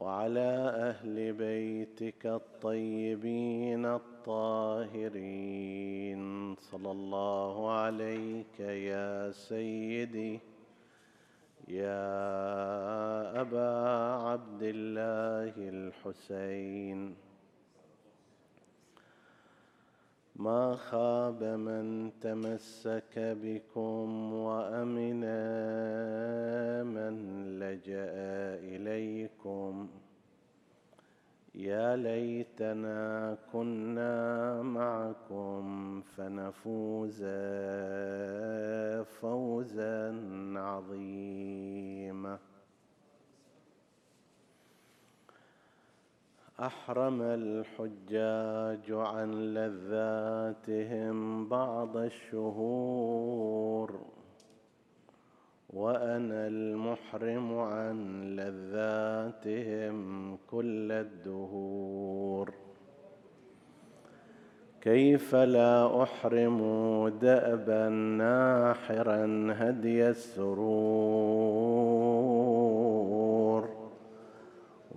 وعلى أهل بيتك الطيبين الطاهرين. صلى الله عليك يا سيدي يا أبا عبد الله الحسين. ما خاب من تمسك بكم وأمن من لجأ إليكم. يا ليتنا كنا معكم فنفوز فوزا عظيما. أحرم الحجاج عن لذاتهم بعض الشهور وأنا المحرم عن لذاتهم كل الدهور. كيف لا أحرم دأبا ناحرا هدي السرور؟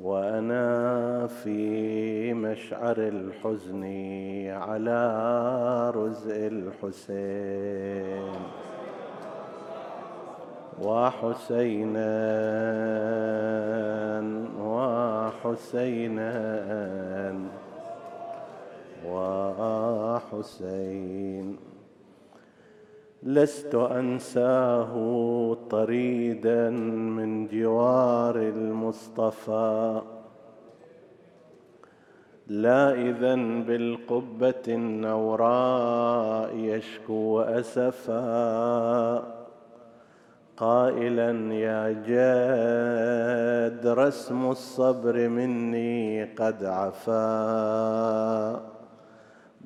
وأنا في مشعر الحزن على رزء الحسين. وحسينا وحسينا وحسين. لست أنساه طريدا من جوار المصطفى. لا اذا بالقبة النوراء يشكو أسفا. قائلا يا جاد رسم الصبر مني قد عفا.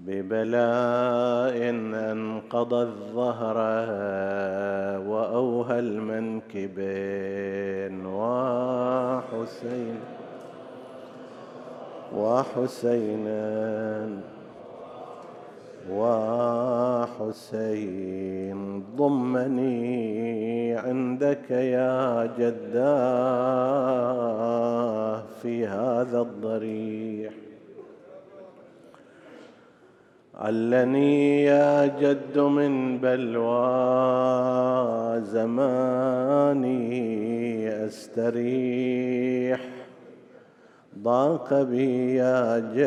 ببلاء انقض الظهر وأوهى المنكبين وحسين وحسينا وحسين ضمني عندك يا جداه في هذا الضريح. علني يا جد من بلوى زماني أستريح. ضاق بي يا جد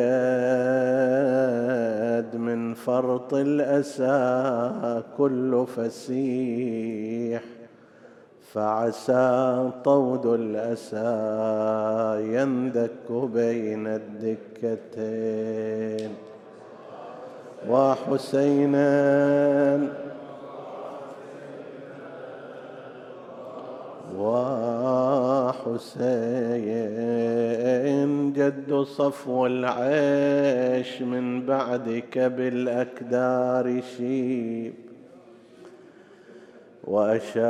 من فرط الأسى كل فسيح. فعسى طود الأسى يندك بين الدكتين. وحسينا. وحسين جد صفو العيش من بعدك بالأكدار شيب. وأشاب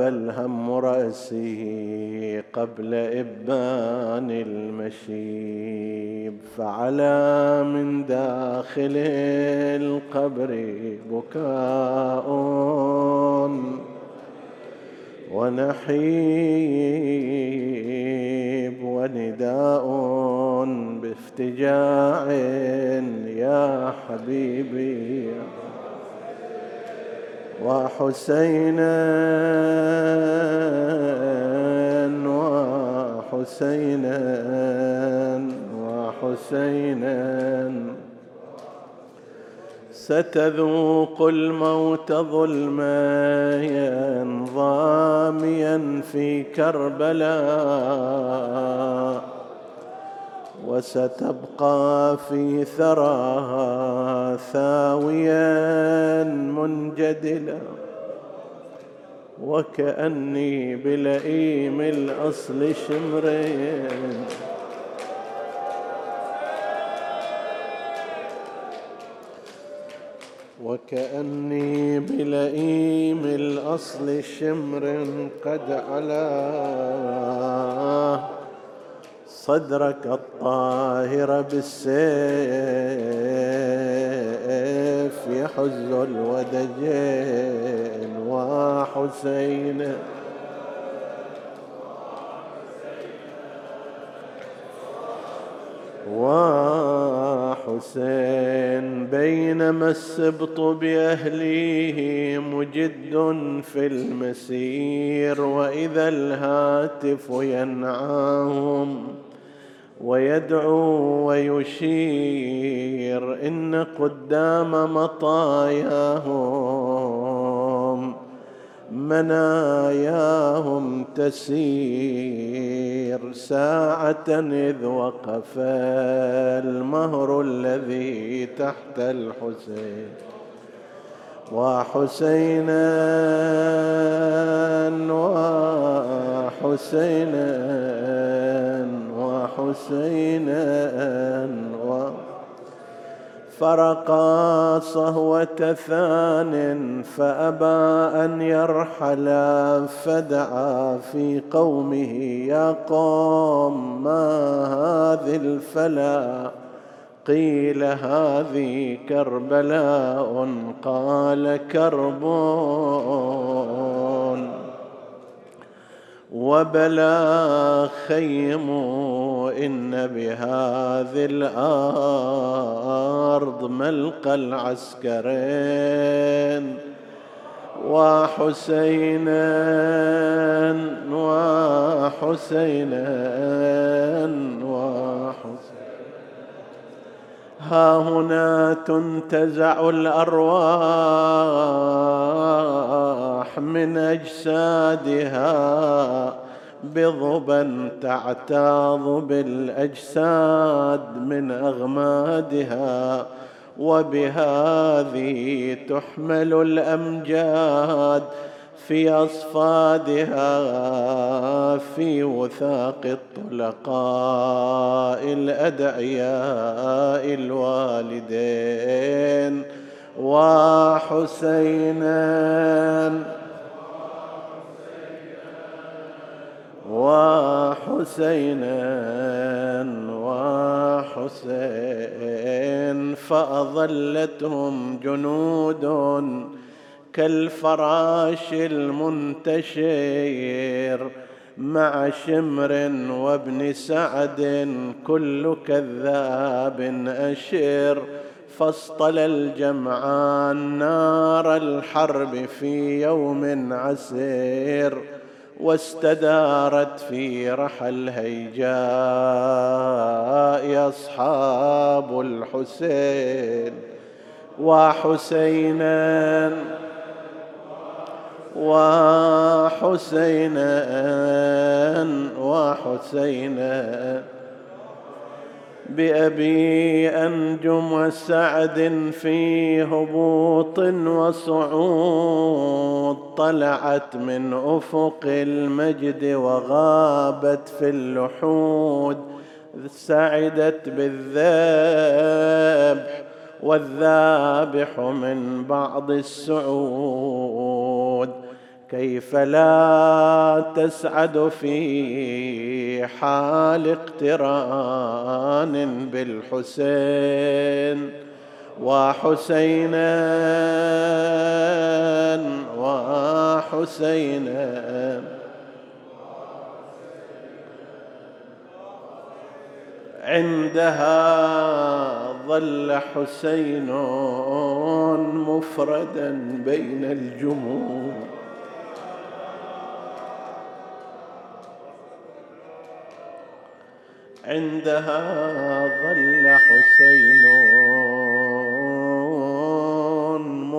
الهم رأسي قبل إبان المشيب فعلى من داخل القبر بكاء ونحيب ونداء بافتجاع يا حبيبي. وحسينا وحسينا وحسينا ستذوق الموت ظلميا ضاميا في كربلاء وستبقى في ثراها ثاويا منجدلا. وكأني بلئيم الأصل شمرين. وكأني بلئيم الأصل شمر قد علاه. صدرك الطاهر بالسيف يحز الودجين وحسين. وحسين بينما السبط بأهليه مجد في المسير وإذا الهاتف ينعاهم. ويدعو ويشير إن قدام مطاياهم مناياهم تسير ساعة إذ وقف المهر الذي تحت الحسين وحسينا وحسينا وحسينا فرقا صهوة ثان فأبى أن يرحل فدعا في قومه يا قوم ما هذه الفلا قيل هذه كربلاء قال كربون. وبلا خيم إن بهذه الأرض ملقى العسكرين وحسينا وحسينا. ها هنا تنتزع الأرواح من أجسادها. بضبا تعتاض بالأجساد من أغمادها وبهذه تحمل الأمجاد في أصفادها في وثاق الطلقاء الأدعياء الوالدين. وحسينا وحسينا وحسين فأظلتهم جنود كالفراش المنتشر مع شمر وابن سعد كل كذاب أشر. فاصطل الجمعان نار الحرب في يوم عسير. واستدارت في رحى الهيجاء أصحاب الحسين وحسينا وحسينا وحسينا بأبي أنجم وسعد في هبوط وصعود. طلعت من أفق المجد وغابت في اللحود. سعدت بالذبح والذابح من بعض السعود. كيف لا تسعد في حال اقتران بالحسين وحسينا وحسينا. عندها ظل حسين مفردا بين الجموع. عندها ظل حسين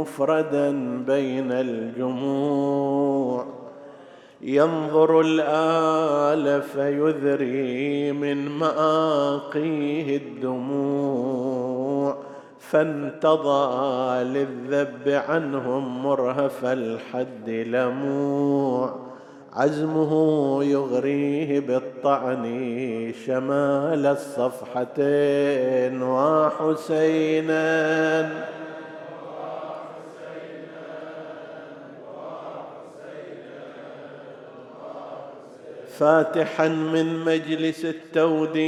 مفردا بين الجموع. ينظر الآل فيذري من مآقيه الدموع. فانتضى للذب عنهم مرهف الحد لموع. عزمه يغريه قطعني شمال الصفحتين وحسينا. فاتحا من مجلس التوديع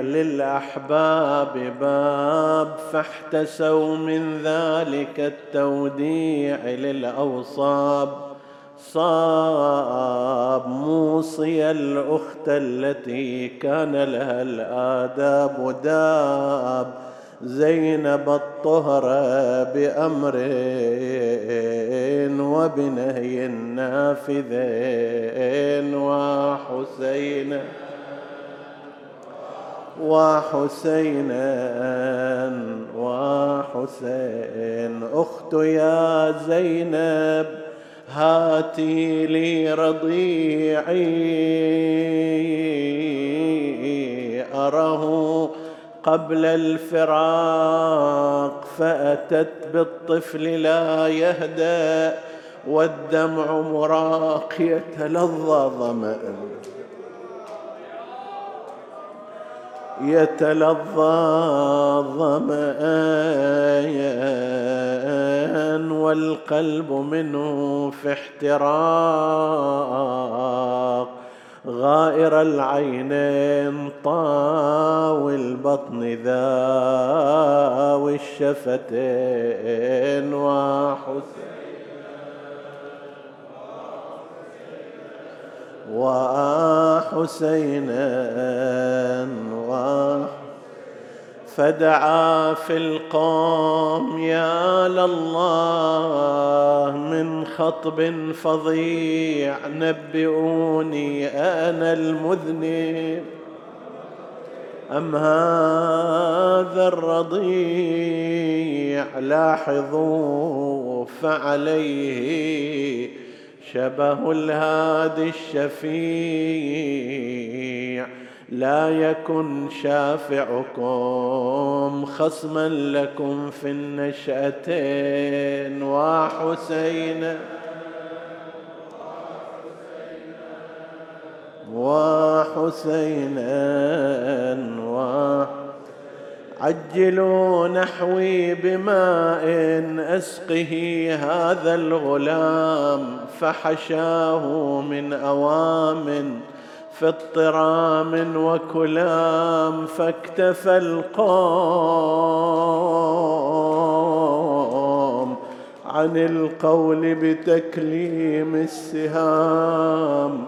للأحباب باب فاحتسوا من ذلك التوديع للأوصاب. صاب موصي الأخت التي كان لها الآداب داب. زينب الطهر بأمر وبنهي نافذين وحسين وحسينا وحسين. أخت يا زينب هاتي لي رضيعي. أره قبل الفراق فأتت بالطفل لا يهدأ والدمع مراق يتلظى ظمأ. يتلظى والقلب منه في احتراق. غائر العينين طاوي البطن ذاوي الشفتين وحسين وحسينا وحسين فدعا في القوم يا لله من خطب فظيع نبئوني أنا المذنب أم هذا الرضيع؟ لاحظوا فعليه شبه الهادي الشفيع. لا يكن شافعكم خصما لكم في النشأتين. وحسين وحسينا عجلوا نحوي بماء أسقه هذا الغلام فحشاه من أوام في اضطرام وكلام فاكتفى القوم عن القول بتكليم السهام.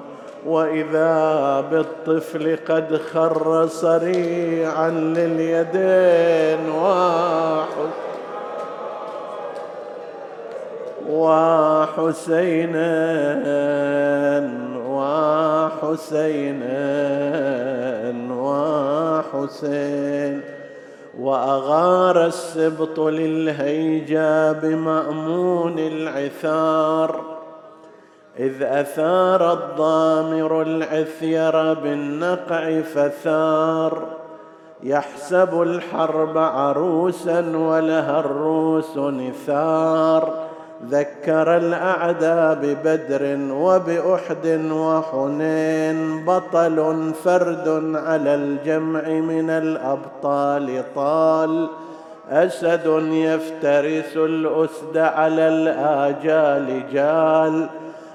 وإذا بالطفل قد خر صريعا لليدين واحد وحسينا وحسينا وحسين وأغار السبط للهيجا بمأمون العثار إذ أثار الضامر العثير بالنقع فثار. يحسب الحرب عروسا ولها الروس نثار. ذكر الأعداء ببدر وبأحد وحنين بطل فرد على الجمع من الأبطال طال. أسد يفترس الأسد على الآجال جال.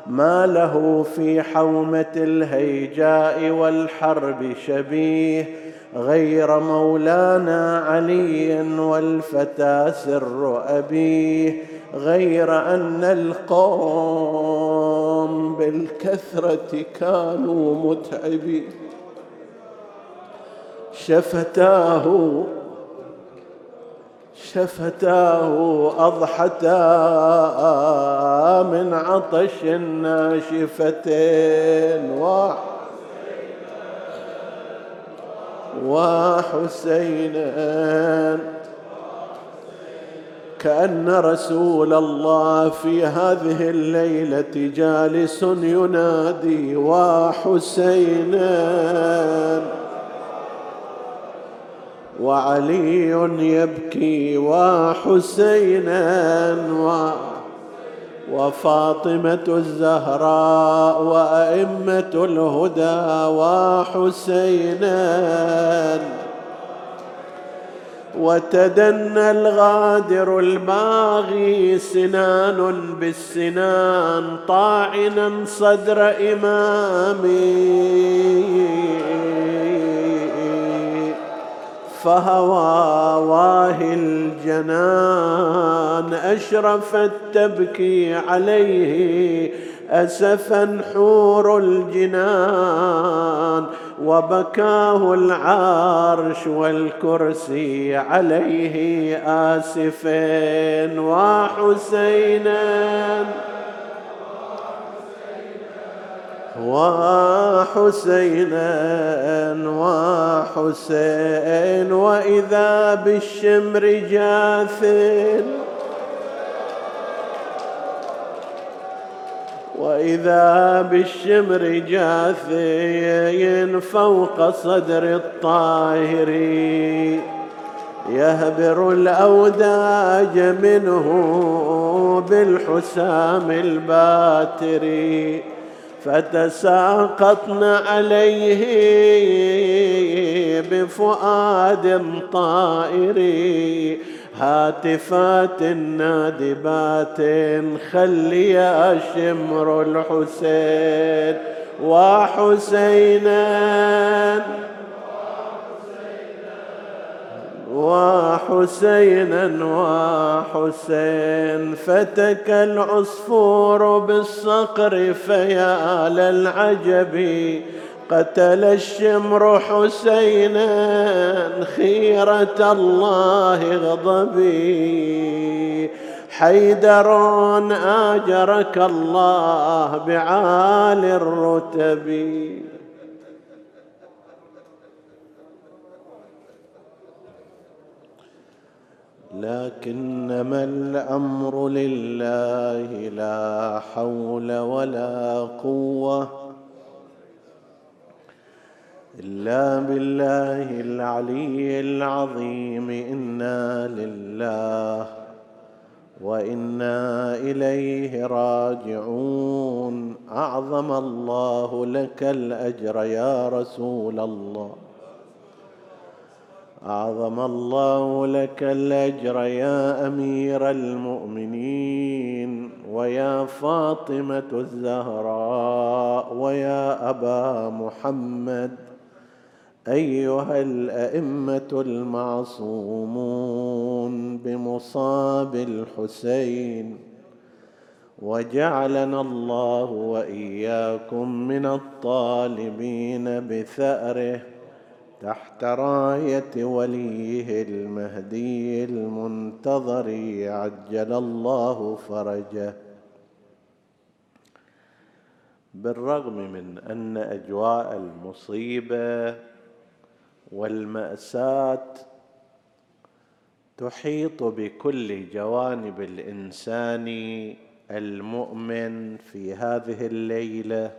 ما له في حومة الهيجاء والحرب شبيه. غير مولانا علي والفتى سر أبيه. غير أن القوم بالكثرة كانوا متعبين. شفتاه شفتاه أضحتا من عطش ناشفتين واحد وحسينا كأن رسول الله في هذه الليلة جالس ينادي وحسينا وعلي يبكي وحسينا وفاطمة الزهراء وأئمة الهدى وحسينا وتدنى الغادر الباغي سنان بالسنان طاعنا صدر إمامي. فهوى واهي الجنان أشرفت تبكي عليه أسفا حور الجنان وبكاه العرش والكرسي عليه آسفين. وحسينا وحسينا وحسين. وإذا بالشمر جاث وإذا بالشمر جاثين فوق صدر الطاهر يهبر الأوداج منه بالحسام الباتري فتساقطن عليه بفؤاد طائر هاتفات نادبات خلي يا شمر الحسين وحسينا وحسينا وحسين فتك العصفور بالصقر فيا للعجب قتل الشمر حسينا خيرة الله غضبي. حيدر آجرك الله بعالي الرتب. لكنما الأمر لله لا حول ولا قوة. إلا بالله العلي العظيم. إنا لله وإنا إليه راجعون. أعظم الله لك الأجر يا رسول الله. أعظم الله لك الأجر يا أمير المؤمنين. ويا فاطمة الزهراء. ويا أبا محمد. أيها الأئمة المعصومون بمصاب الحسين وجعلنا الله وإياكم من الطالبين بثأره تحت راية وليه المهدي المنتظر عجل الله فرجه. بالرغم من أن أجواء المصيبة والمأساة تحيط بكل جوانب الإنسان المؤمن في هذه الليلة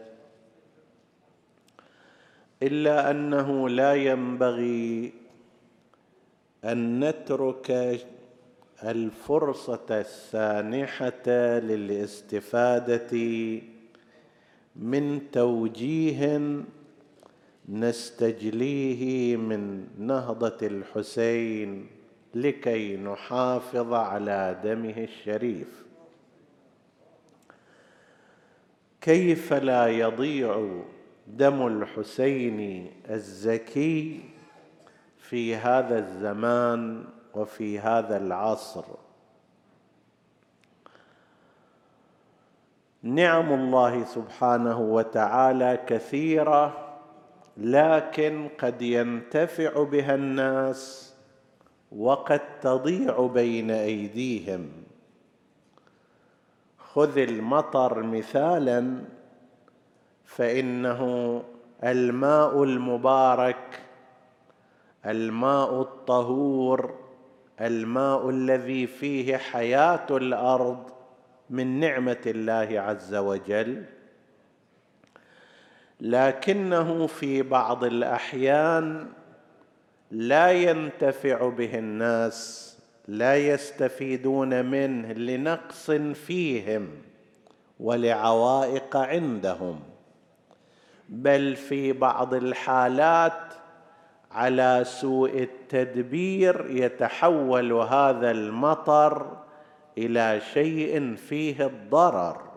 إلا أنه لا ينبغي أن نترك الفرصة السانحة للاستفادة من توجيه نستجليه من نهضة الحسين لكي نحافظ على دمه الشريف. كيف لا يضيع دم الحسين الزكي في هذا الزمان وفي هذا العصر؟ نعم الله سبحانه وتعالى كثيرة لكن قد ينتفع بها الناس وقد تضيع بين أيديهم. خذ المطر مثالا فإنه الماء المبارك الماء الطهور الماء الذي فيه حياة الأرض من نعمة الله عز وجل. لكنه في بعض الأحيان لا ينتفع به الناس لا يستفيدون منه لنقص فيهم ولعوائق عندهم بل في بعض الحالات على سوء التدبير يتحول هذا المطر إلى شيء فيه الضرر.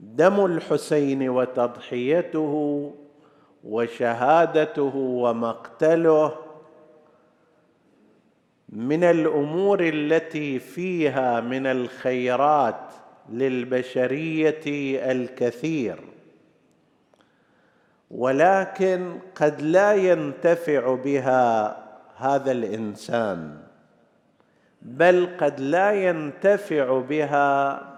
دم الحسين وتضحيته وشهادته ومقتله من الأمور التي فيها من الخيرات للبشرية الكثير. ولكن قد لا ينتفع بها هذا الإنسان بل قد لا ينتفع بها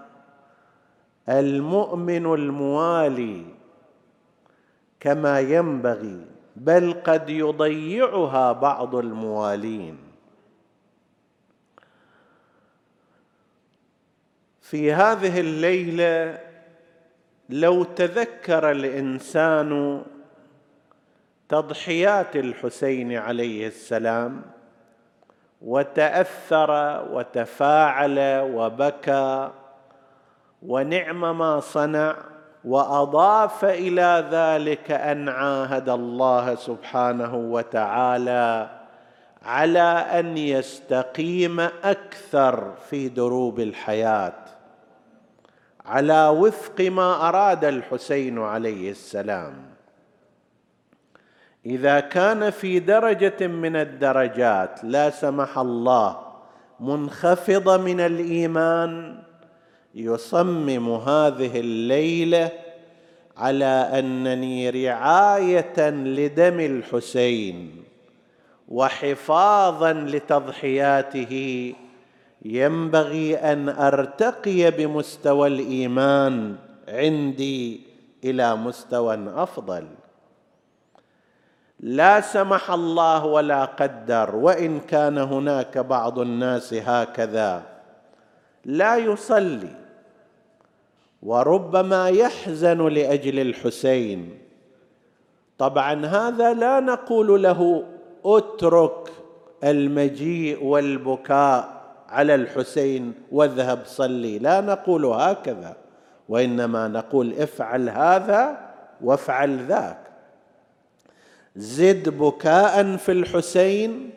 المؤمن الموالي كما ينبغي بل قد يضيعها بعض الموالين. في هذه الليلة لو تذكر الإنسان تضحيات الحسين عليه السلام وتأثر وتفاعل وبكى ونعم ما صنع وأضاف إلى ذلك أن عاهد الله سبحانه وتعالى على أن يستقيم أكثر في دروب الحياة على وفق ما أراد الحسين عليه السلام. إذا كان في درجة من الدرجات لا سمح الله منخفضه من الإيمان يصمم هذه الليلة على أنني رعاية لدم الحسين وحفاظا لتضحياته. ينبغي أن أرتقي بمستوى الإيمان عندي إلى مستوى أفضل. لا سمح الله ولا قدر وإن كان هناك بعض الناس هكذا لا يصلي. وربما يحزن لأجل الحسين. طبعا هذا لا نقول له اترك المجيء والبكاء على الحسين واذهب صلي لا نقول هكذا وإنما نقول افعل هذا وافعل ذاك. زد بكاء في الحسين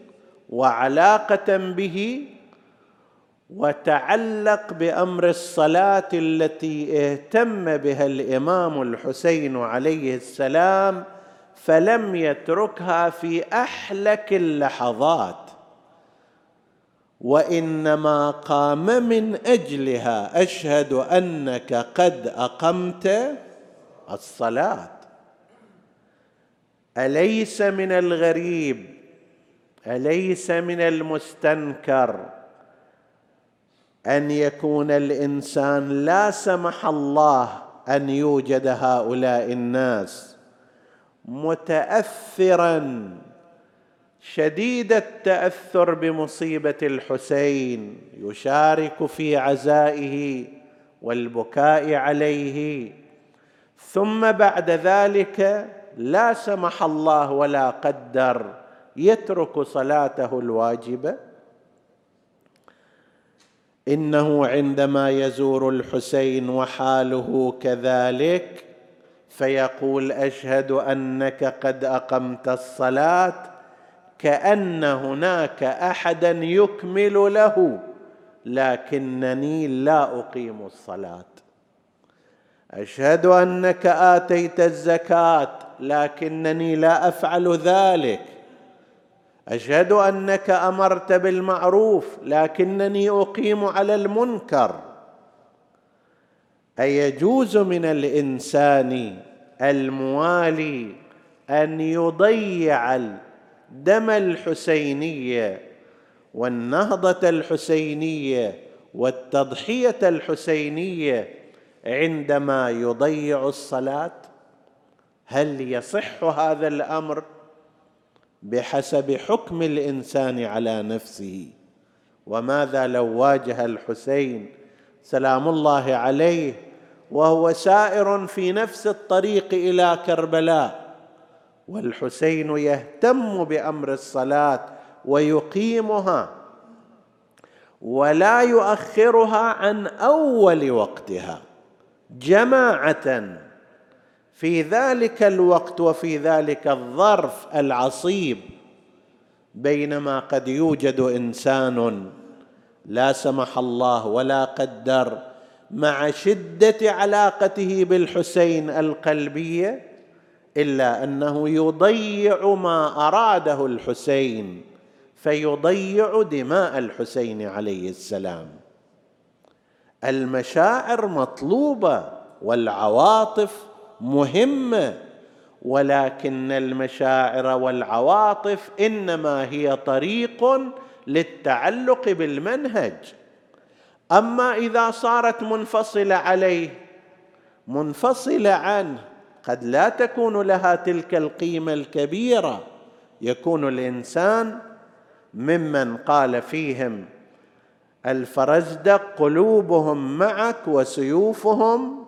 وعلاقة به وتعلق بأمر الصلاة التي اهتم بها الإمام الحسين عليه السلام فلم يتركها في أحلك اللحظات. وإنما قام من أجلها أشهد أنك قد أقمت الصلاة. أليس من الغريب؟ أليس من المستنكر؟ أن يكون الإنسان لا سمح الله أن يوجد هؤلاء الناس متاثرا شديد التأثر بمصيبة الحسين يشارك في عزائه والبكاء عليه. ثم بعد ذلك لا سمح الله ولا قدر يترك صلاته الواجبة. إنه عندما يزور الحسين وحاله كذلك فيقول أشهد أنك قد أقمت الصلاة كأن هناك أحدا يكمل له لكنني لا أقيم الصلاة. أشهد أنك آتيت الزكاة لكنني لا أفعل ذلك. أشهد أنك أمرت بالمعروف لكنني أقيم على المنكر. أيجوز من الإنسان الموالي أن يضيع دم الحسينيه والنهضة الحسينيه والتضحية الحسينيه عندما يضيع الصلاة؟ هل يصح هذا الأمر؟ بحسب حكم الإنسان على نفسه. وماذا لو واجه الحسين سلام الله عليه وهو سائر في نفس الطريق إلى كربلاء؟ والحسين يهتم بأمر الصلاة ويقيمها ولا يؤخرها عن أول وقتها جماعة في ذلك الوقت وفي ذلك الظرف العصيب بينما قد يوجد إنسان لا سمح الله ولا قدر مع شدة علاقته بالحسين القلبية إلا أنه يضيع ما أراده الحسين فيضيع دماء الحسين عليه السلام. المشاعر مطلوبة والعواطف مهمة ولكن المشاعر والعواطف إنما هي طريق للتعلق بالمنهج. أما إذا صارت منفصلة عليه منفصلة عنه قد لا تكون لها تلك القيمة الكبيرة. يكون الإنسان ممن قال فيهم الفرزدق قلوبهم معك وسيوفهم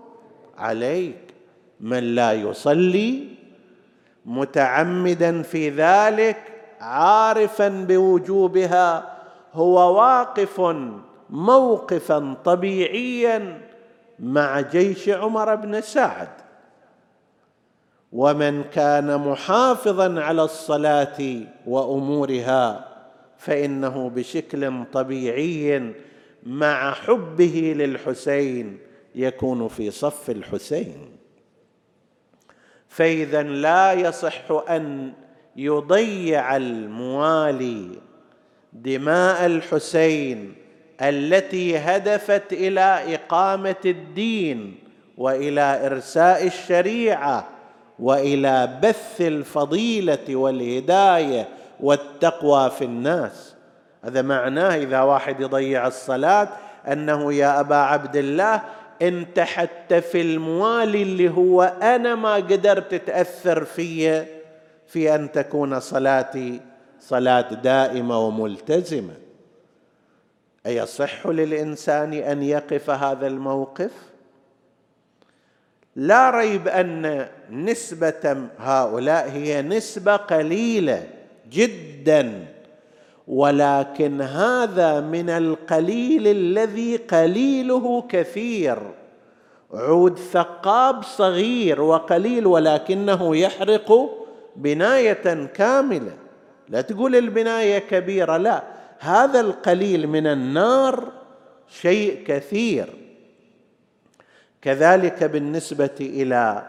عليك. من لا يصلي متعمدا في ذلك عارفا بوجوبها هو واقف موقفا طبيعيا مع جيش عمر بن سعد. ومن كان محافظا على الصلاة وأمورها فإنه بشكل طبيعي مع حبه للحسين يكون في صف الحسين. فإذا لا يصح أن يضيع الموالي دماء الحسين التي هدفت إلى إقامة الدين وإلى إرساء الشريعة وإلى بث الفضيلة والهداية والتقوى في الناس. هذا معناه إذا واحد يضيع الصلاة أنه يا أبا عبد الله انت حتى في الموالي اللي هو أنا ما قدرت تاثر في في أن تكون صلاتي صلاة دائمة وملتزمة. أيصح للإنسان أن يقف هذا الموقف؟ لا ريب أن نسبة هؤلاء هي نسبة قليلة جدا. ولكن هذا من القليل الذي قليله كثير. عود ثقاب صغير وقليل ولكنه يحرق بناية كاملة. لا تقول البناية كبيرة لا. هذا القليل من النار شيء كثير. كذلك بالنسبة إلى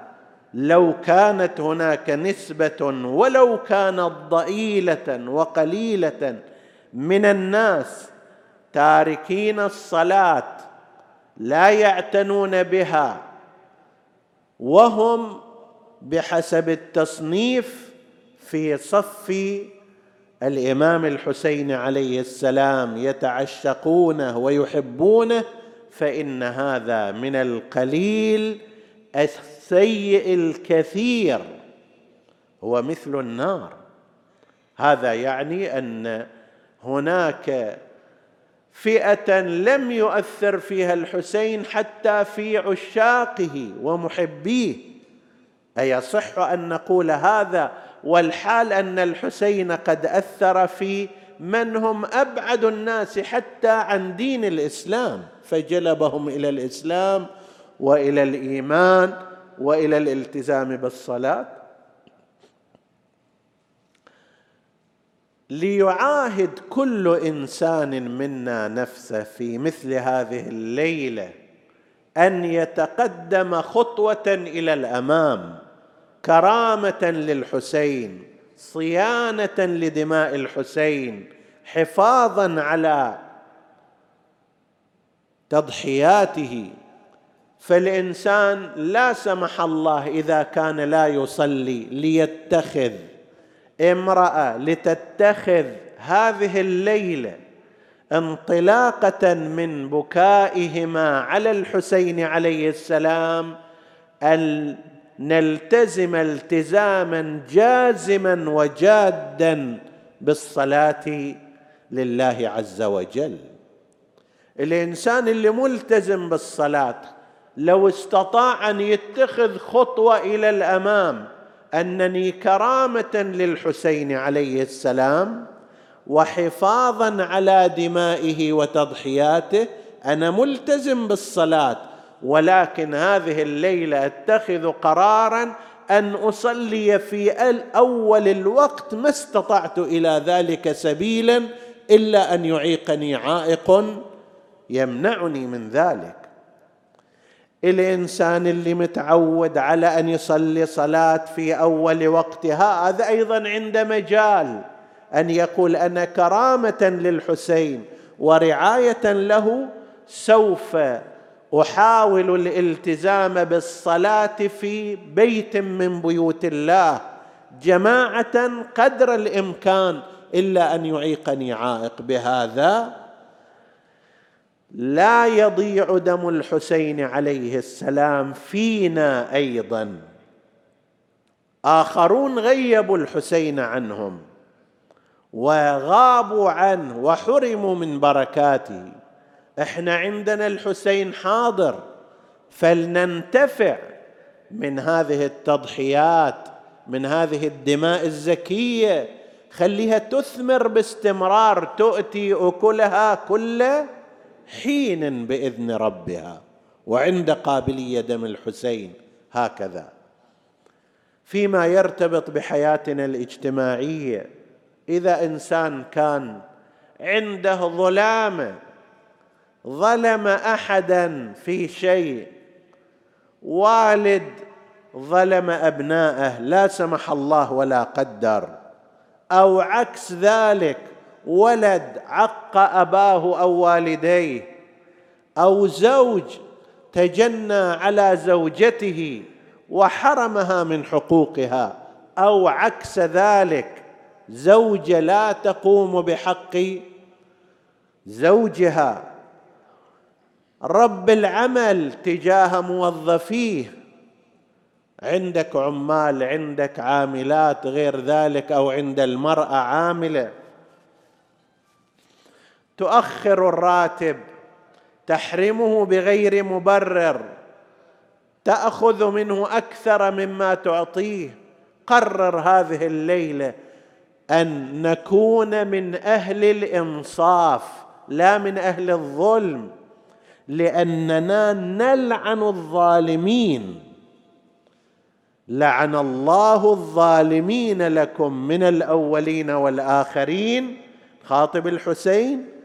لو كانت هناك نسبة ولو كانت ضئيلة وقليلة من الناس تاركين الصلاة لا يعتنون بها وهم بحسب التصنيف في صف الإمام الحسين عليه السلام يتعشقونه ويحبونه فإن هذا من القليل السيء الكثير هو مثل النار. هذا يعني أن هناك فئة لم يؤثر فيها الحسين حتى في عشاقه ومحبيه. أيصح أن نقول هذا؟ والحال أن الحسين قد أثر في من هم أبعد الناس حتى عن دين الإسلام. فجلبهم إلى الإسلام وإلى الإيمان وإلى الالتزام بالصلاة. ليعاهد كل إنسان منا نفسه في مثل هذه الليلة أن يتقدم خطوة إلى الأمام كرامة للحسين صيانة لدماء الحسين حفاظا على تضحياته. فالإنسان لا سمح الله إذا كان لا يصلي ليتخذ امرأة لتتخذ هذه الليلة انطلاقة من بكائهما على الحسين عليه السلام أن نلتزم التزاما جازما وجادا بالصلاة لله عز وجل. الإنسان اللي ملتزم بالصلاة لو استطاع أن يتخذ خطوة إلى الأمام أنني كرامة للحسين عليه السلام وحفاظا على دمائه وتضحياته أنا ملتزم بالصلاة ولكن هذه الليلة أتخذ قرارا أن أصلي في أول الوقت ما استطعت إلى ذلك سبيلا إلا أن يعيقني عائق يمنعني من ذلك. الإنسان اللي متعود على أن يصلي صلاة في أول وقتها هذا أيضا عند مجال أن يقول أنا كرامة للحسين ورعاية له سوف أحاول الالتزام بالصلاة في بيت من بيوت الله جماعة قدر الإمكان إلا أن يعيقني عائق بهذا. لا يضيع دم الحسين عليه السلام فينا أيضا. آخرون غيبوا الحسين عنهم وغابوا عنه وحرموا من بركاته. إحنا عندنا الحسين حاضر فلننتفع من هذه التضحيات من هذه الدماء الزكية. خليها تثمر باستمرار تؤتي أكلها كل حين بإذن ربها وعند قابلية دم الحسين هكذا. فيما يرتبط بحياتنا الاجتماعية إذا إنسان كان عنده ظلامه ظلم احدا في شيء والد ظلم ابناءه لا سمح الله ولا قدر أو عكس ذلك ولد عق أباه أو والديه أو زوج تجنى على زوجته وحرمها من حقوقها أو عكس ذلك زوجه لا تقوم بحق زوجها. رب العمل تجاه موظفيه. عندك عمال عندك عاملات غير ذلك أو عند المرأة عاملة. تؤخر الراتب تحرمه بغير مبرر تأخذ منه أكثر مما تعطيه. قرر هذه الليلة أن نكون من أهل الإنصاف لا من أهل الظلم لأننا نلعن الظالمين. لعن الله الظالمين لكم من الأولين والآخرين. خاطب الحسين.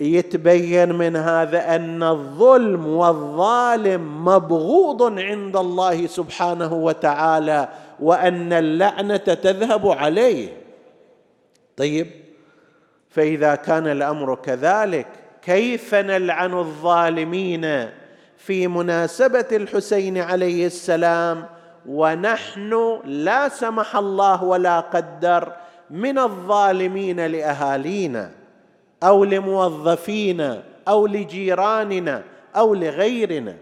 يتبين من هذا أن الظلم والظالم مبغوض عند الله سبحانه وتعالى وأن اللعنة تذهب عليه. طيب فإذا كان الأمر كذلك كيف نلعن الظالمين في مناسبة الحسين عليه السلام؟ ونحن لا سمح الله ولا قدر من الظالمين لأهالينا. أو لموظفينا أو لجيراننا أو لغيرنا.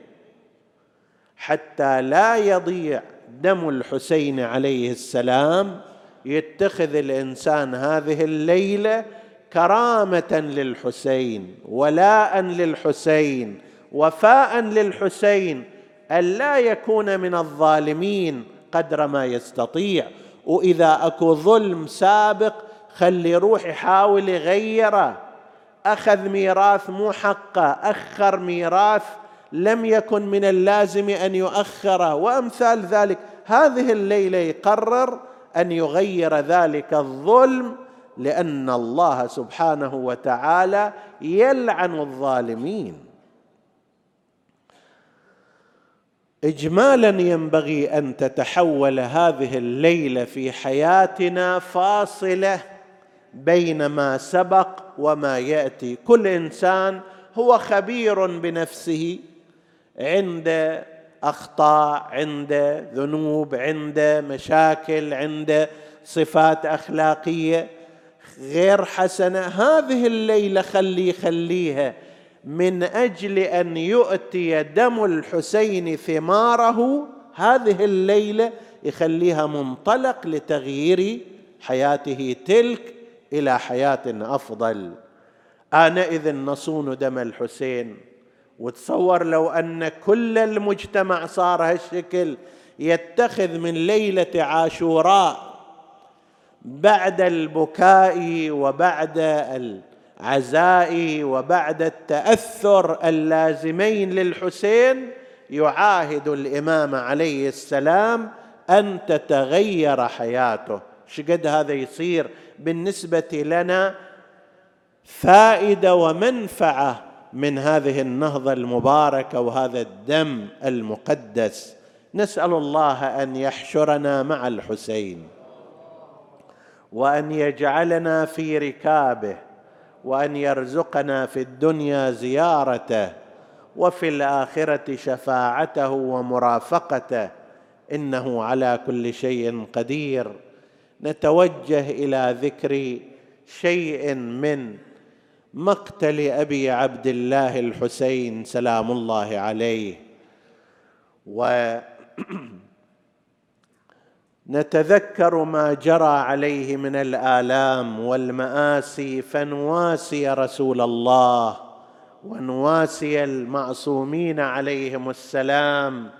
حتى لا يضيع دم الحسين عليه السلام يتخذ الإنسان هذه الليلة كرامة للحسين ولاء للحسين وفاء للحسين الا يكون من الظالمين قدر ما يستطيع. وإذا أكو ظلم سابق خلي يروح يحاول يغيره. أخذ ميراث مو حقه. أخر ميراث لم يكن من اللازم أن يؤخره. وأمثال ذلك. هذه الليلة يقرر أن يغير ذلك الظلم لأن الله سبحانه وتعالى يلعن الظالمين. اجمالا ينبغي أن تتحول هذه الليلة في حياتنا فاصلة بين ما سبق وما يأتي. كل إنسان هو خبير بنفسه عند أخطاء عند ذنوب عند مشاكل عند صفات أخلاقية غير حسنة. هذه الليلة خلي خليها من أجل أن يؤتي دم الحسين ثماره. هذه الليلة يخليها منطلق لتغيير حياته تلك إلى حياة أفضل. آنئذ نصون دم الحسين. وتصور لو أن كل المجتمع صار هالشكل يتخذ من ليلة عاشوراء بعد البكاء وبعد عزائي وبعد التأثر اللازمين للحسين يعاهد الإمام عليه السلام أن تتغير حياته. شقد هذا يصير بالنسبة لنا فائدة ومنفعة من هذه النهضة المباركة وهذا الدم المقدس. نسأل الله أن يحشرنا مع الحسين وأن يجعلنا في ركابه وأن يرزقنا في الدنيا زيارته وفي الآخرة شفاعته ومرافقته. إنه على كل شيء قدير. نتوجه إلى ذكر شيء من مقتل أبي عبد الله الحسين سلام الله عليه. و نتذكر ما جرى عليه من الآلام والمآسي فنواسي رسول الله ونواسي المعصومين عليهم السلام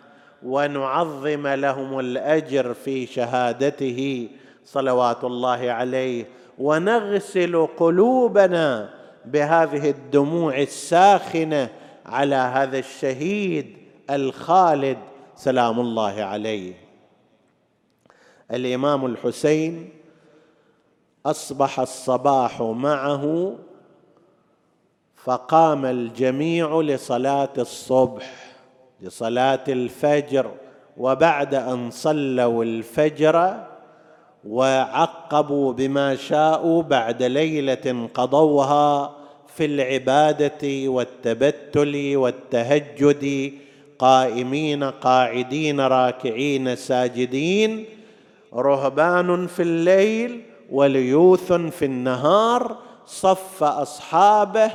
ونعظم لهم الأجر في شهادته. صلوات الله عليه ونغسل قلوبنا بهذه الدموع الساخنة على هذا الشهيد الخالد سلام الله عليه. الإمام الحسين أصبح الصباح معه فقام الجميع لصلاة الصبح لصلاة الفجر وبعد أن صلوا الفجر وعقبوا بما شاءوا بعد ليلة قضوها في العبادة والتبتل والتهجد قائمين قاعدين راكعين ساجدين رهبان في الليل وليوث في النهار صف أصحابه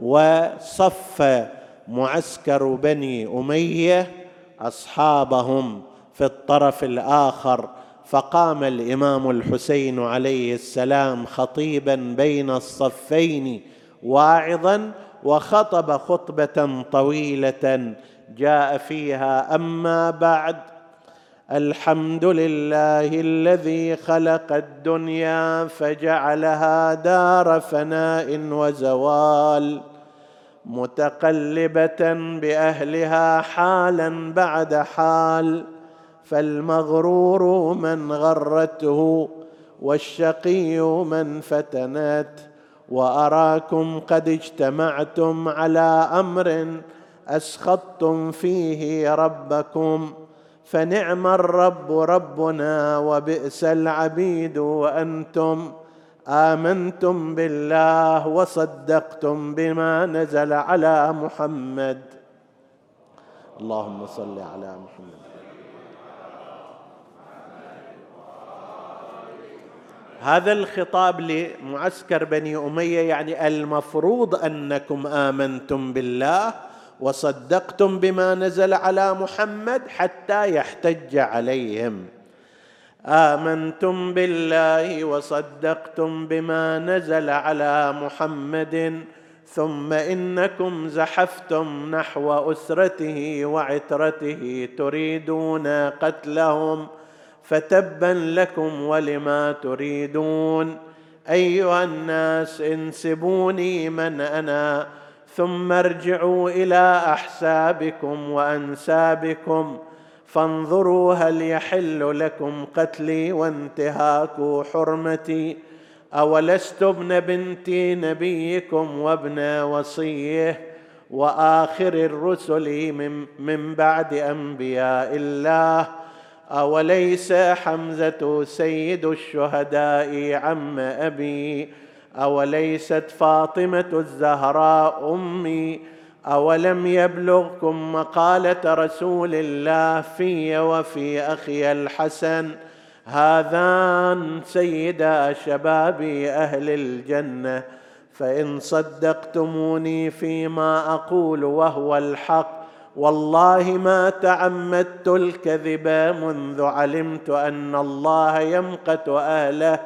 وصف معسكر بني أمية أصحابهم في الطرف الآخر فقام الإمام الحسين عليه السلام خطيبا بين الصفين واعظا وخطب خطبة طويلة جاء فيها. أما بعد الحمد لله الذي خلق الدنيا فجعلها دار فناء وزوال متقلبة بأهلها حالا بعد حال. فالمغرور من غرته والشقي من فتنت وأراكم قد اجتمعتم على أمر أسخطتم فيه ربكم فنعم الرب ربنا وبئس العبيد وأنتم آمنتم بالله وصدقتم بما نزل على محمد. اللهم صل على محمد. هذا الخطاب لمعسكر بني أمية يعني المفروض أنكم آمنتم بالله وصدقتم بما نزل على محمد حتى يحتج عليهم. آمنتم بالله وصدقتم بما نزل على محمد ثم إنكم زحفتم نحو أسرته وعترته تريدون قتلهم. فتبا لكم ولما تريدون. أيها الناس انسبوني من أنا ثم ارجعوا إلى أحسابكم وأنسابكم فانظروا هل يحل لكم قتلي وانتهاك حرمتي. اولست ابن بنت نبيكم وابن وصيه وآخر الرسل من, بعد أنبياء الله؟ أوليس حمزة سيد الشهداء عم أبي؟ أوليست فاطمة الزهراء أمي؟ أولم يبلغكم مقالة رسول الله في وفي أخي الحسن؟ هذان سيدا شباب أهل الجنة فإن صدقتموني فيما أقول وهو الحق. والله ما تعمدت الكذب منذ علمت أن الله يمقت أهله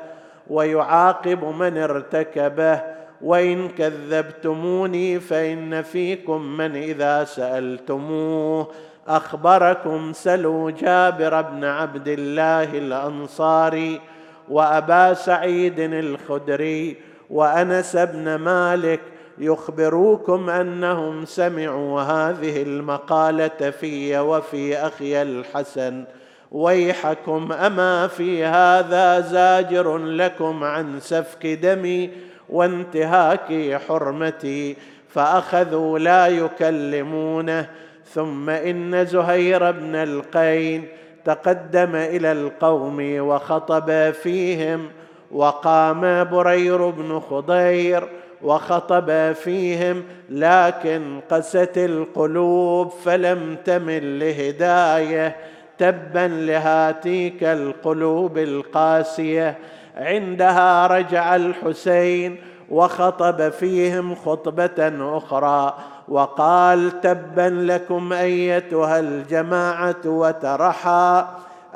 ويعاقب من ارتكبه وإن كذبتموني فإن فيكم من إذا سألتموه. أخبركم سلوا جابر بن عبد الله الأنصاري وأبا سعيد الخدري وأنس بن مالك يخبروكم أنهم سمعوا هذه المقالة في وفي أخي الحسن. ويحكم أما في هذا زاجر لكم عن سفك دمي وانتهاك حرمتي فأخذوا لا يكلمونه. ثم إن زهير بن القين تقدم إلى القوم وخطب فيهم وقام برير بن خضير وخطب فيهم لكن قست القلوب فلم تمل لهداية. تبا لهاتيك القلوب القاسية. عندها رجع الحسين وخطب فيهم خطبة أخرى وقال تبا لكم أيتها الجماعة وترحى.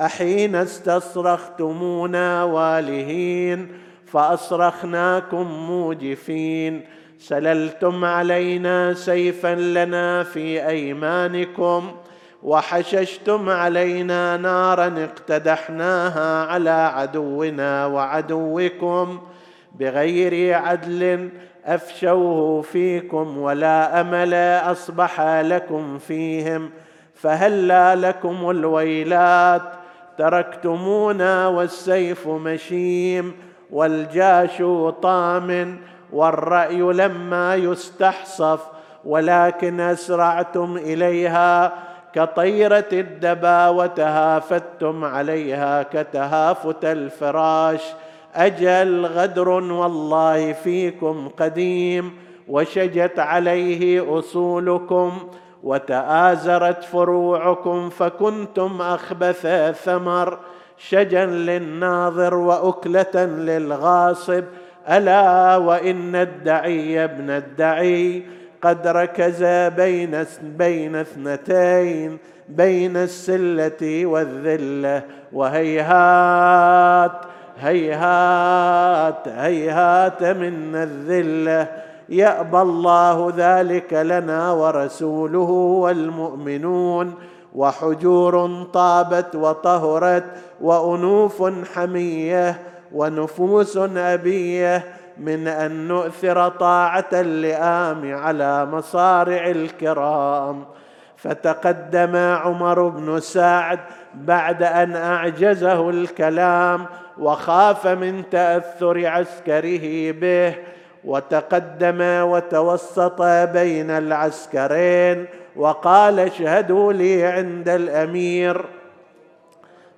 أحين استصرختمونا والهين. فأصرخناكم موجفين. سللتم علينا سيفا لنا في أيمانكم وحششتم علينا نارا اقتدحناها على عدونا وعدوكم. بغير عدل أفشوه فيكم ولا أمل أصبح لكم فيهم. فهلا لكم الويلات تركتمونا والسيف مشيم. والجاش طام والرأي لما يستحصف ولكن أسرعتم إليها كطيرة الدبا وتهافتم عليها كتهافت الفراش. أجل غدر والله فيكم قديم وشجت عليه أصولكم وتآزرت فروعكم فكنتم أخبث ثمر. شجا للناظر وأكلة للغاصب. ألا وإن الدعي ابن الدعي قد ركز بين بين اثنتين بين السلة والذلة. وهيهات هيهات هيهات من الذلة. يأبى الله ذلك لنا ورسوله والمؤمنون. وحجور طابت وطهرت وأنوف حمية ونفوس أبية من أن نؤثر طاعة اللئام على مصارع الكرام. فتقدم عمر بن سعد بعد أن أعجزه الكلام وخاف من تأثر عسكره به وتقدم وتوسط بين العسكرين وقال اشهدوا لي عند الأمير.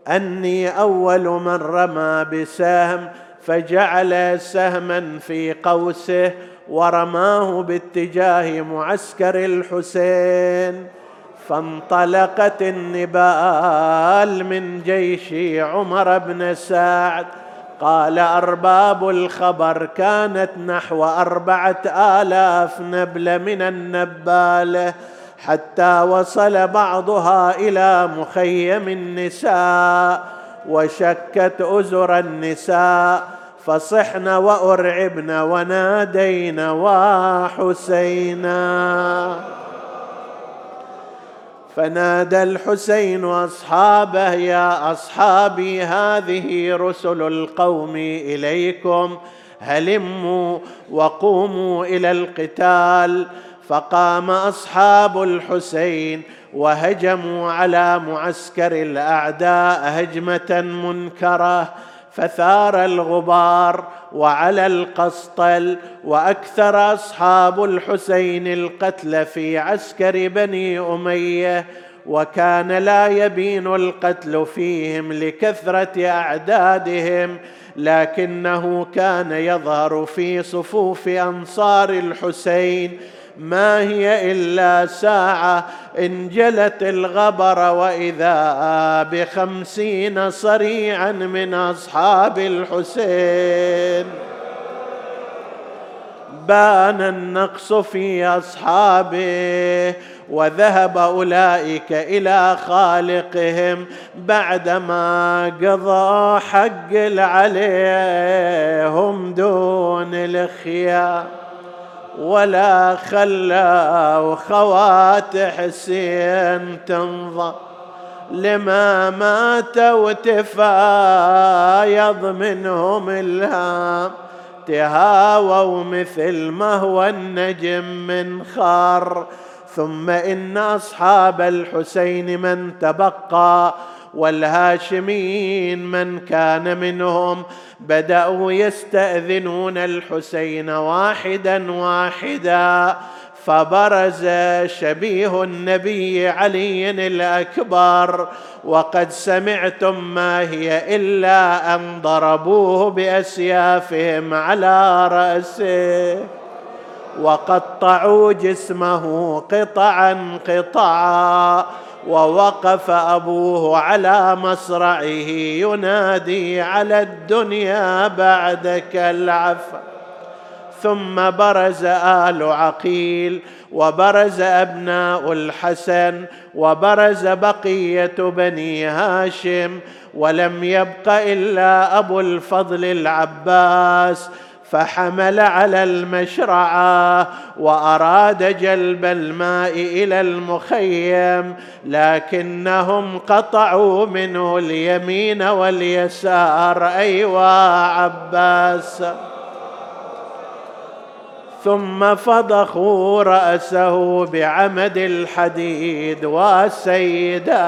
أني أول من رمى بسهم فجعل سهما في قوسه ورماه باتجاه معسكر الحسين. فانطلقت النبال من جيش عمر بن سعد. قال أرباب الخبر كانت نحو أربعة آلاف نبلة من النبالة. حتى وصل بعضها إلى مخيم النساء وشكت أزر النساء فصحن وأرعبن ونادين وحسينا. فنادى الحسين أصحابه يا أصحابي هذه رسل القوم إليكم هلموا وقوموا إلى القتال. فقام أصحاب الحسين وهجموا على معسكر الأعداء هجمة منكرة فثار الغبار وعلى القسطل وأكثر أصحاب الحسين القتل في عسكر بني أمية وكان لا يبين القتل فيهم لكثرة أعدادهم لكنه كان يظهر في صفوف أنصار الحسين ما هي إلا ساعة انجلت الغبر وإذا بخمسين صريعا من أصحاب الحسين. بان النقص في أصحابه وذهب أولئك إلى خالقهم بعدما قضى حق عليهم دون الخيار ولا خلى خوات حسين تنظر لما مات وتفايض منهم الهام. تهاووا مثل ما هو النجم من خار. ثم إن أصحاب الحسين من تبقى والهاشمين من كان منهم بدأوا يستأذنون الحسين واحدا واحدا فبرز شبيه النبي علي الأكبر وقد سمعتم ما هي إلا أن ضربوه بأسيافهم على رأسه وقطعوا جسمه قطعا قطعا. ووقف أبوه على مصرعه ينادي على الدنيا بعدك العفو. ثم برز آل عقيل وبرز أبناء الحسن وبرز بقية بني هاشم. ولم يبق إلا أبو الفضل العباس فحمل على المشرعة وأراد جلب الماء إلى المخيم لكنهم قطعوا منه اليمين واليسار. أيوا عباس. ثم فضخوا رأسه بعمد الحديد وسيدا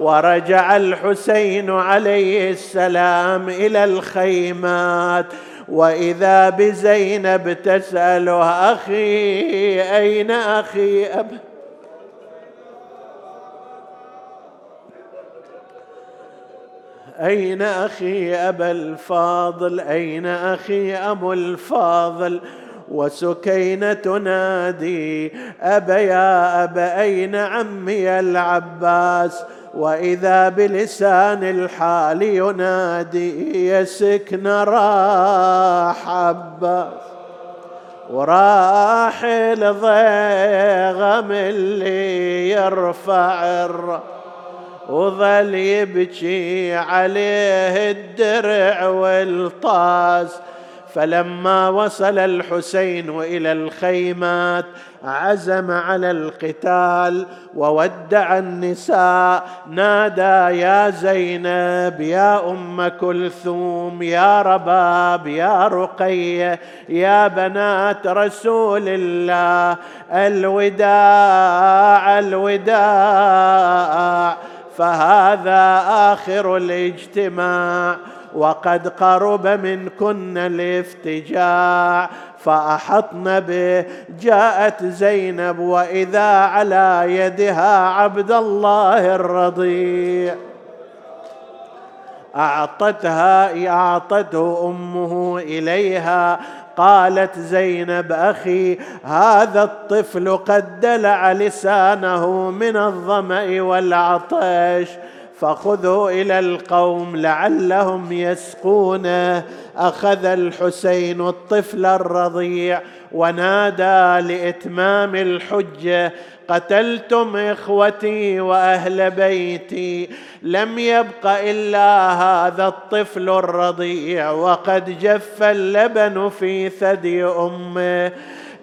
ورجع الحسين عليه السلام إلى الخيمات. وإذا بزينب تسأله أخي أين أخي أب؟ أين أخي أبا الفاضل؟ أين أخي أبو الفاضل؟ وسكينة تنادي أبا يا أبا أين عمي العباس؟ وإذا بلسان الحال ينادي يا سكن راح عباس وراح الضيغم اللي يرفع الر. وظل يبكي عليه الدرع والطاس. فلما وصل الحسين إلى الخيمات عزم على القتال وودع النساء نادى يا زينب يا أم كلثوم يا رباب يا رقية يا بنات رسول الله الوداع الوداع فهذا آخر الاجتماع. وقد قرب منكن الافتجاع فأحطن به جاءت زينب وإذا على يدها عبد الله الرضيع. أعطتها أعطته أمه إليها قالت زينب أخي هذا الطفل قد دلع لسانه من الظمأ والعطش. فخذوا إلى القوم لعلهم يسقونه أخذ الحسين الطفل الرضيع ونادى لإتمام الحجة قتلتم إخوتي وأهل بيتي لم يبق إلا هذا الطفل الرضيع وقد جف اللبن في ثدي أمه.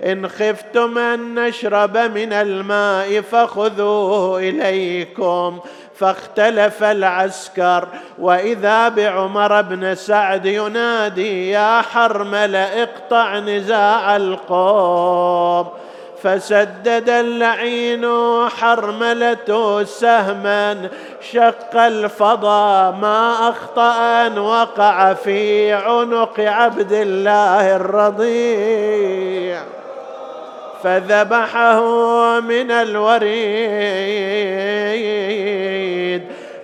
إن خفتم أن نشرب من الماء فخذوه إليكم. فاختلف العسكر. وإذا بعمر بن سعد ينادي يا حرمل اقطع نزاع القوم. فسدد اللعين حرملة سهما شق الفضا ما أخطأ أن وقع في عنق عبد الله الرضيع. فذبحه من الوريد.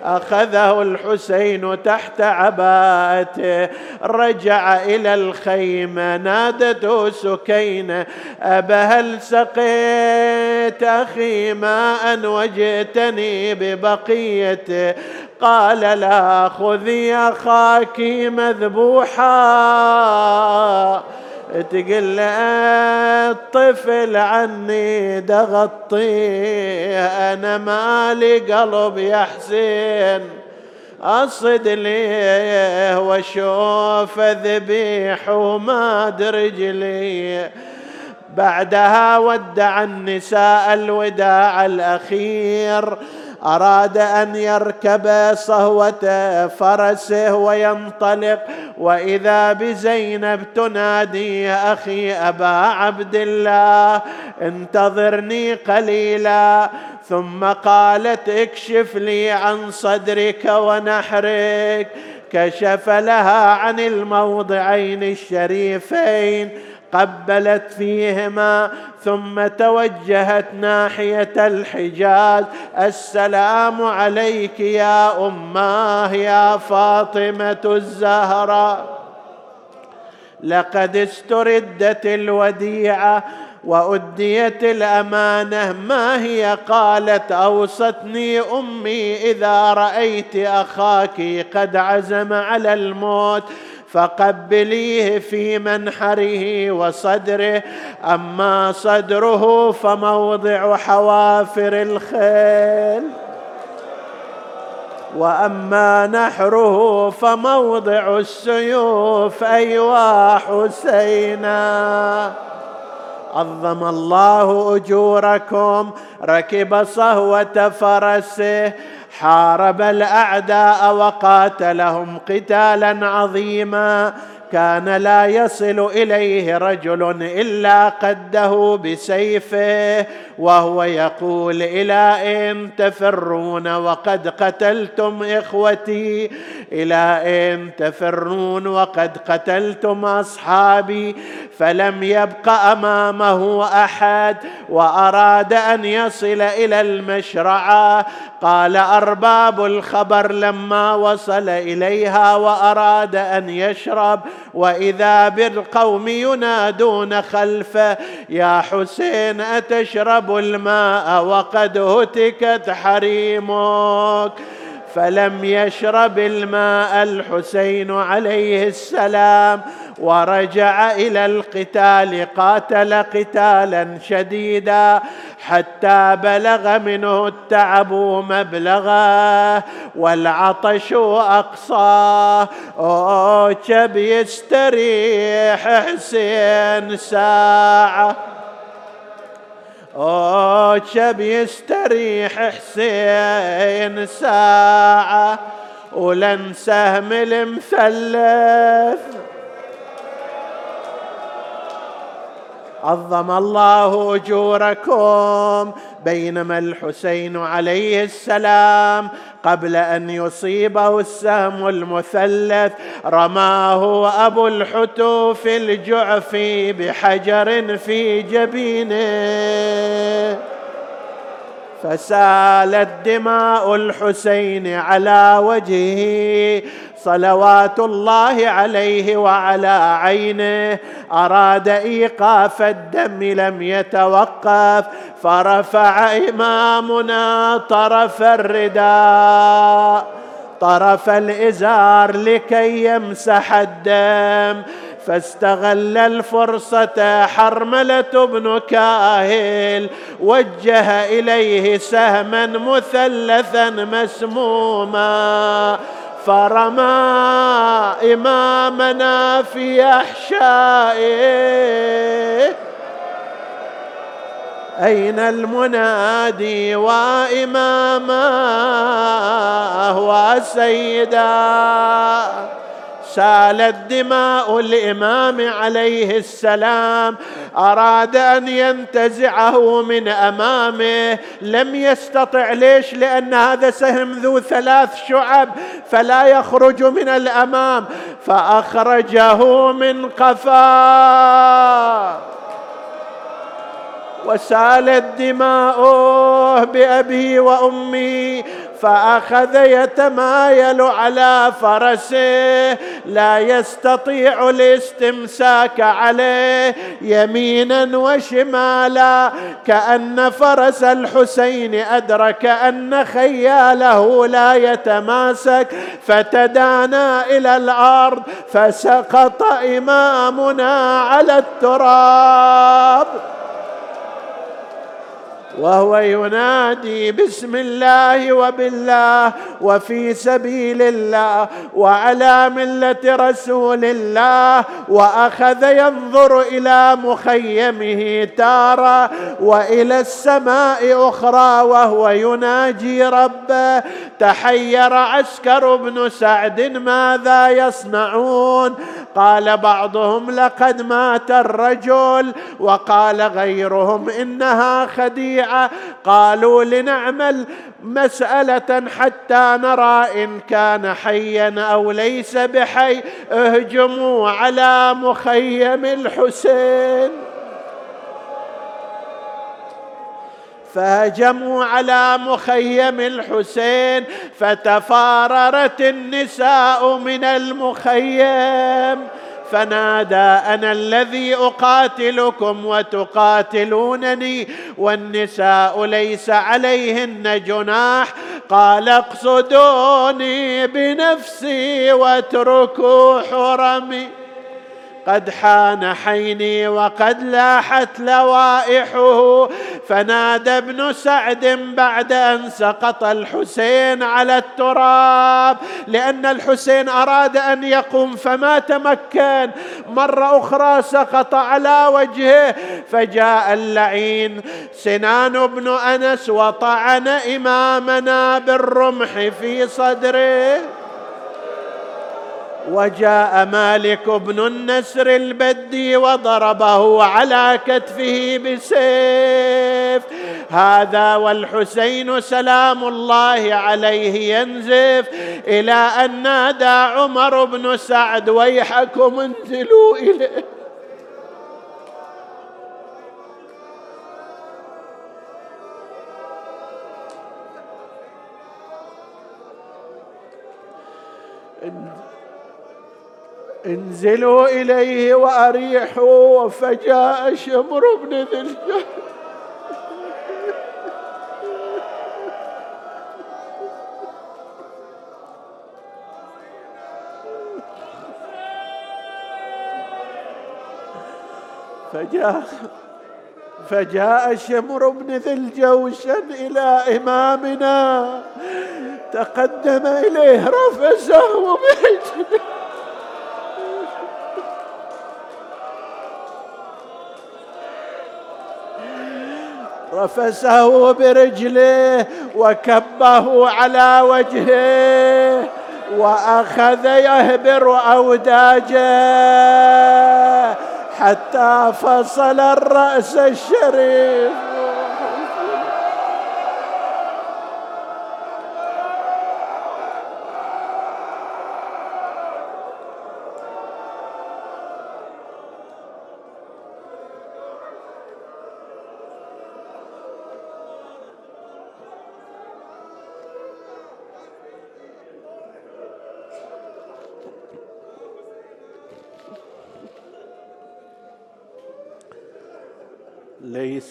أخذه الحسين تحت عباءته رجع إلى الخيمة نادته سكينة ابا هل سقيت أخي ماء وجئتني ببقيته. قال لا خذي أخاك مذبوحا. تقول الطفل عني دغطيه أنا مالي قلب يا حسين. أصد ليه وأشوف ذبيح وما رجلي بعدها ودع النساء الوداع الأخير. أراد أن يركب صهوة فرسه وينطلق وإذا بزينب تنادي يا أخي أبا عبد الله انتظرني قليلا. ثم قالت اكشف لي عن صدرك ونحرك. كشف لها عن الموضعين الشريفين. قبلت فيهما ثم توجهت ناحية الحجاز. السلام عليك يا أماه يا فاطمة الزهراء لقد استردت الوديعة وأديت الأمانة. ما هي؟ قالت أوصتني أمي إذا رأيت أخاك قد عزم على الموت. فقبليه في منحره وصدره. أما صدره فموضع حوافر الخيل. وأما نحره فموضع السيوف أيوا حسينا. عظم الله أجوركم ركب صهوة فرسه. حارب الأعداء وقاتلهم قتالا عظيما. كان لا يصل إليه رجل إلا قده بسيفه. وهو يقول إلى ان تفرون وقد قتلتم إخوتي؟ إلى ان تفرون وقد قتلتم أصحابي؟ فلم يبق أمامه أحد وأراد أن يصل إلى المشرعة. قال أرباب الخبر لما وصل إليها وأراد أن يشرب. وإذا بالقوم ينادون خلفه يا حسين أتشرب الماء وقد هتكت حريمك. فلم يشرب الماء الحسين عليه السلام ورجع إلى القتال قاتل قتالا شديدا حتى بلغ منه التعب مبلغه والعطش أقصاه اوجب يستريح حسين ساعة. اوجب يستريح حسين ساعة ولن سهم المثلث عظم الله أجوركم بينما الحسين عليه السلام قبل أن يصيبه السهم المثلث. رماه أبو الحتوف الجعفي بحجر في جبينه. فسالت دماء الحسين على وجهه صلوات الله عليه وعلى عينه. أراد إيقاف الدم لم يتوقف فرفع إمامنا طرف الرداء. طرف الإزار لكي يمسح الدم. فاستغل الفرصة حرملة بن كاهل وجه إليه سهما مثلثا مسموما. فرمى إمامنا في أحشائه. أين المنادي وإمامه وسيدا؟ سالت دماء الإمام عليه السلام. أراد أن ينتزعه من أمامه. لم يستطع. ليش؟ لأن هذا سهم ذو ثلاث شعب فلا يخرج من الأمام. فأخرجه من قفاه وسالت دماؤه بأبي وأمي فأخذ يتمايل على فرسه لا يستطيع الاستمساك عليه يمينا وشمالا. كأن فرس الحسين أدرك أن خياله لا يتماسك فتدانى إلى الأرض فسقط إمامنا على التراب. وهو ينادي بسم الله وبالله وفي سبيل الله وعلى ملة رسول الله وأخذ ينظر إلى مخيمه تارة وإلى السماء أخرى وهو يناجي ربه تحير عسكر بن سعد ماذا يصنعون قال بعضهم لقد مات الرجل وقال غيرهم إنها خديعة. قالوا لنعمل مسألة حتى نرى إن كان حيا أو ليس بحي. اهجموا على مخيم الحسين. فهجموا على مخيم الحسين فتفاررت النساء من المخيم. فنادى أنا الذي أقاتلكم وتقاتلونني والنساء ليس عليهن جناح. قال اقصدوني بنفسي واتركوا حرمي. قد حان حيني وقد لاحت لوائحه. فنادى ابن سعد بعد أن سقط الحسين على التراب. لأن الحسين أراد أن يقوم فما تمكن. مرة أخرى سقط على وجهه فجاء اللعين. سنان بن أنس وطعن إمامنا بالرمح في صدره. وجاء مالك بن النسر البدي وضربه على كتفه بسيف. هذا والحسين سلام الله عليه ينزف إلى أن نادى عمر بن سعد ويحكم انزلوا إليه. انزلوا إليه وأريحوا فجاء شمر بن ذي الجهل فجاء فجاء شمر بن ذي الجوشن إلى إمامنا تقدم إليه رفسه بحجنه رفسه برجله وكبه على وجهه وأخذ يهبر أوداجه حتى فصل الرأس الشريف.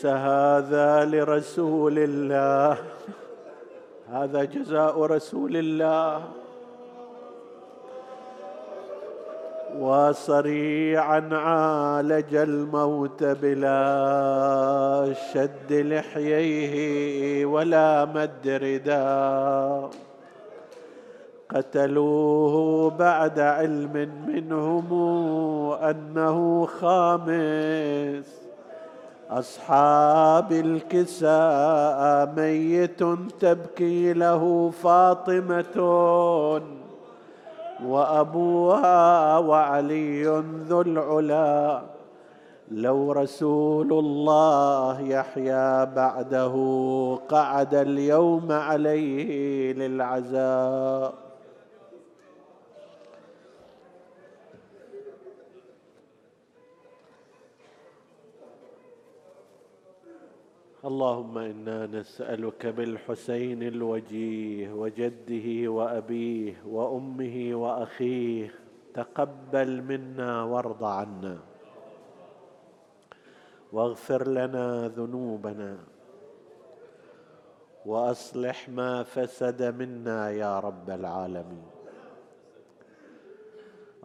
هذا لرسول الله. هذا جزاء رسول الله. وصريعا عالج الموت بلا شد لحييه ولا مد رداء قتلوه بعد علم منهم أنه خامس. أصحاب الكساء ميت تبكي له فاطمة وأبوها وعلي ذو العلا. لو رسول الله يحيا بعده قعد اليوم عليه للعزاء. اللهم إنا نسألك بالحسين الوجيه وجده وأبيه وأمه وأخيه تقبل منا وارض عنا. واغفر لنا ذنوبنا. وأصلح ما فسد منا يا رب العالمين.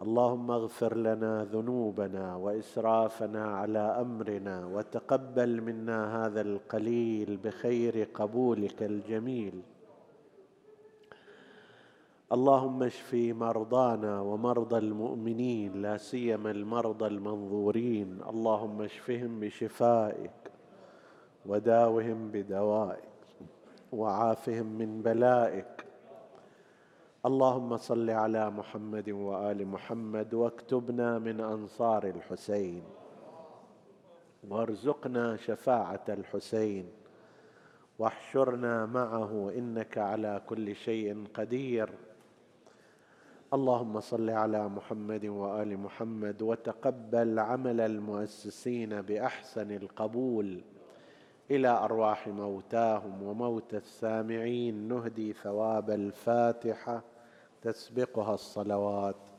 اللهم اغفر لنا ذنوبنا وإسرافنا على أمرنا وتقبل منا هذا القليل بخير قبولك الجميل. اللهم اشف مرضانا ومرضى المؤمنين لا سيما المرضى المنظورين. اللهم اشفهم بشفائك وداوهم بدوائك وعافهم من بلائك. اللهم صل على محمد وآل محمد واكتبنا من أنصار الحسين. وارزقنا شفاعة الحسين. واحشرنا معه إنك على كل شيء قدير. اللهم صل على محمد وآل محمد وتقبل عمل المؤسسين بأحسن القبول. إلى أرواح موتاهم وموتى السامعين. نهدي ثواب الفاتحة تسبقها الصلوات.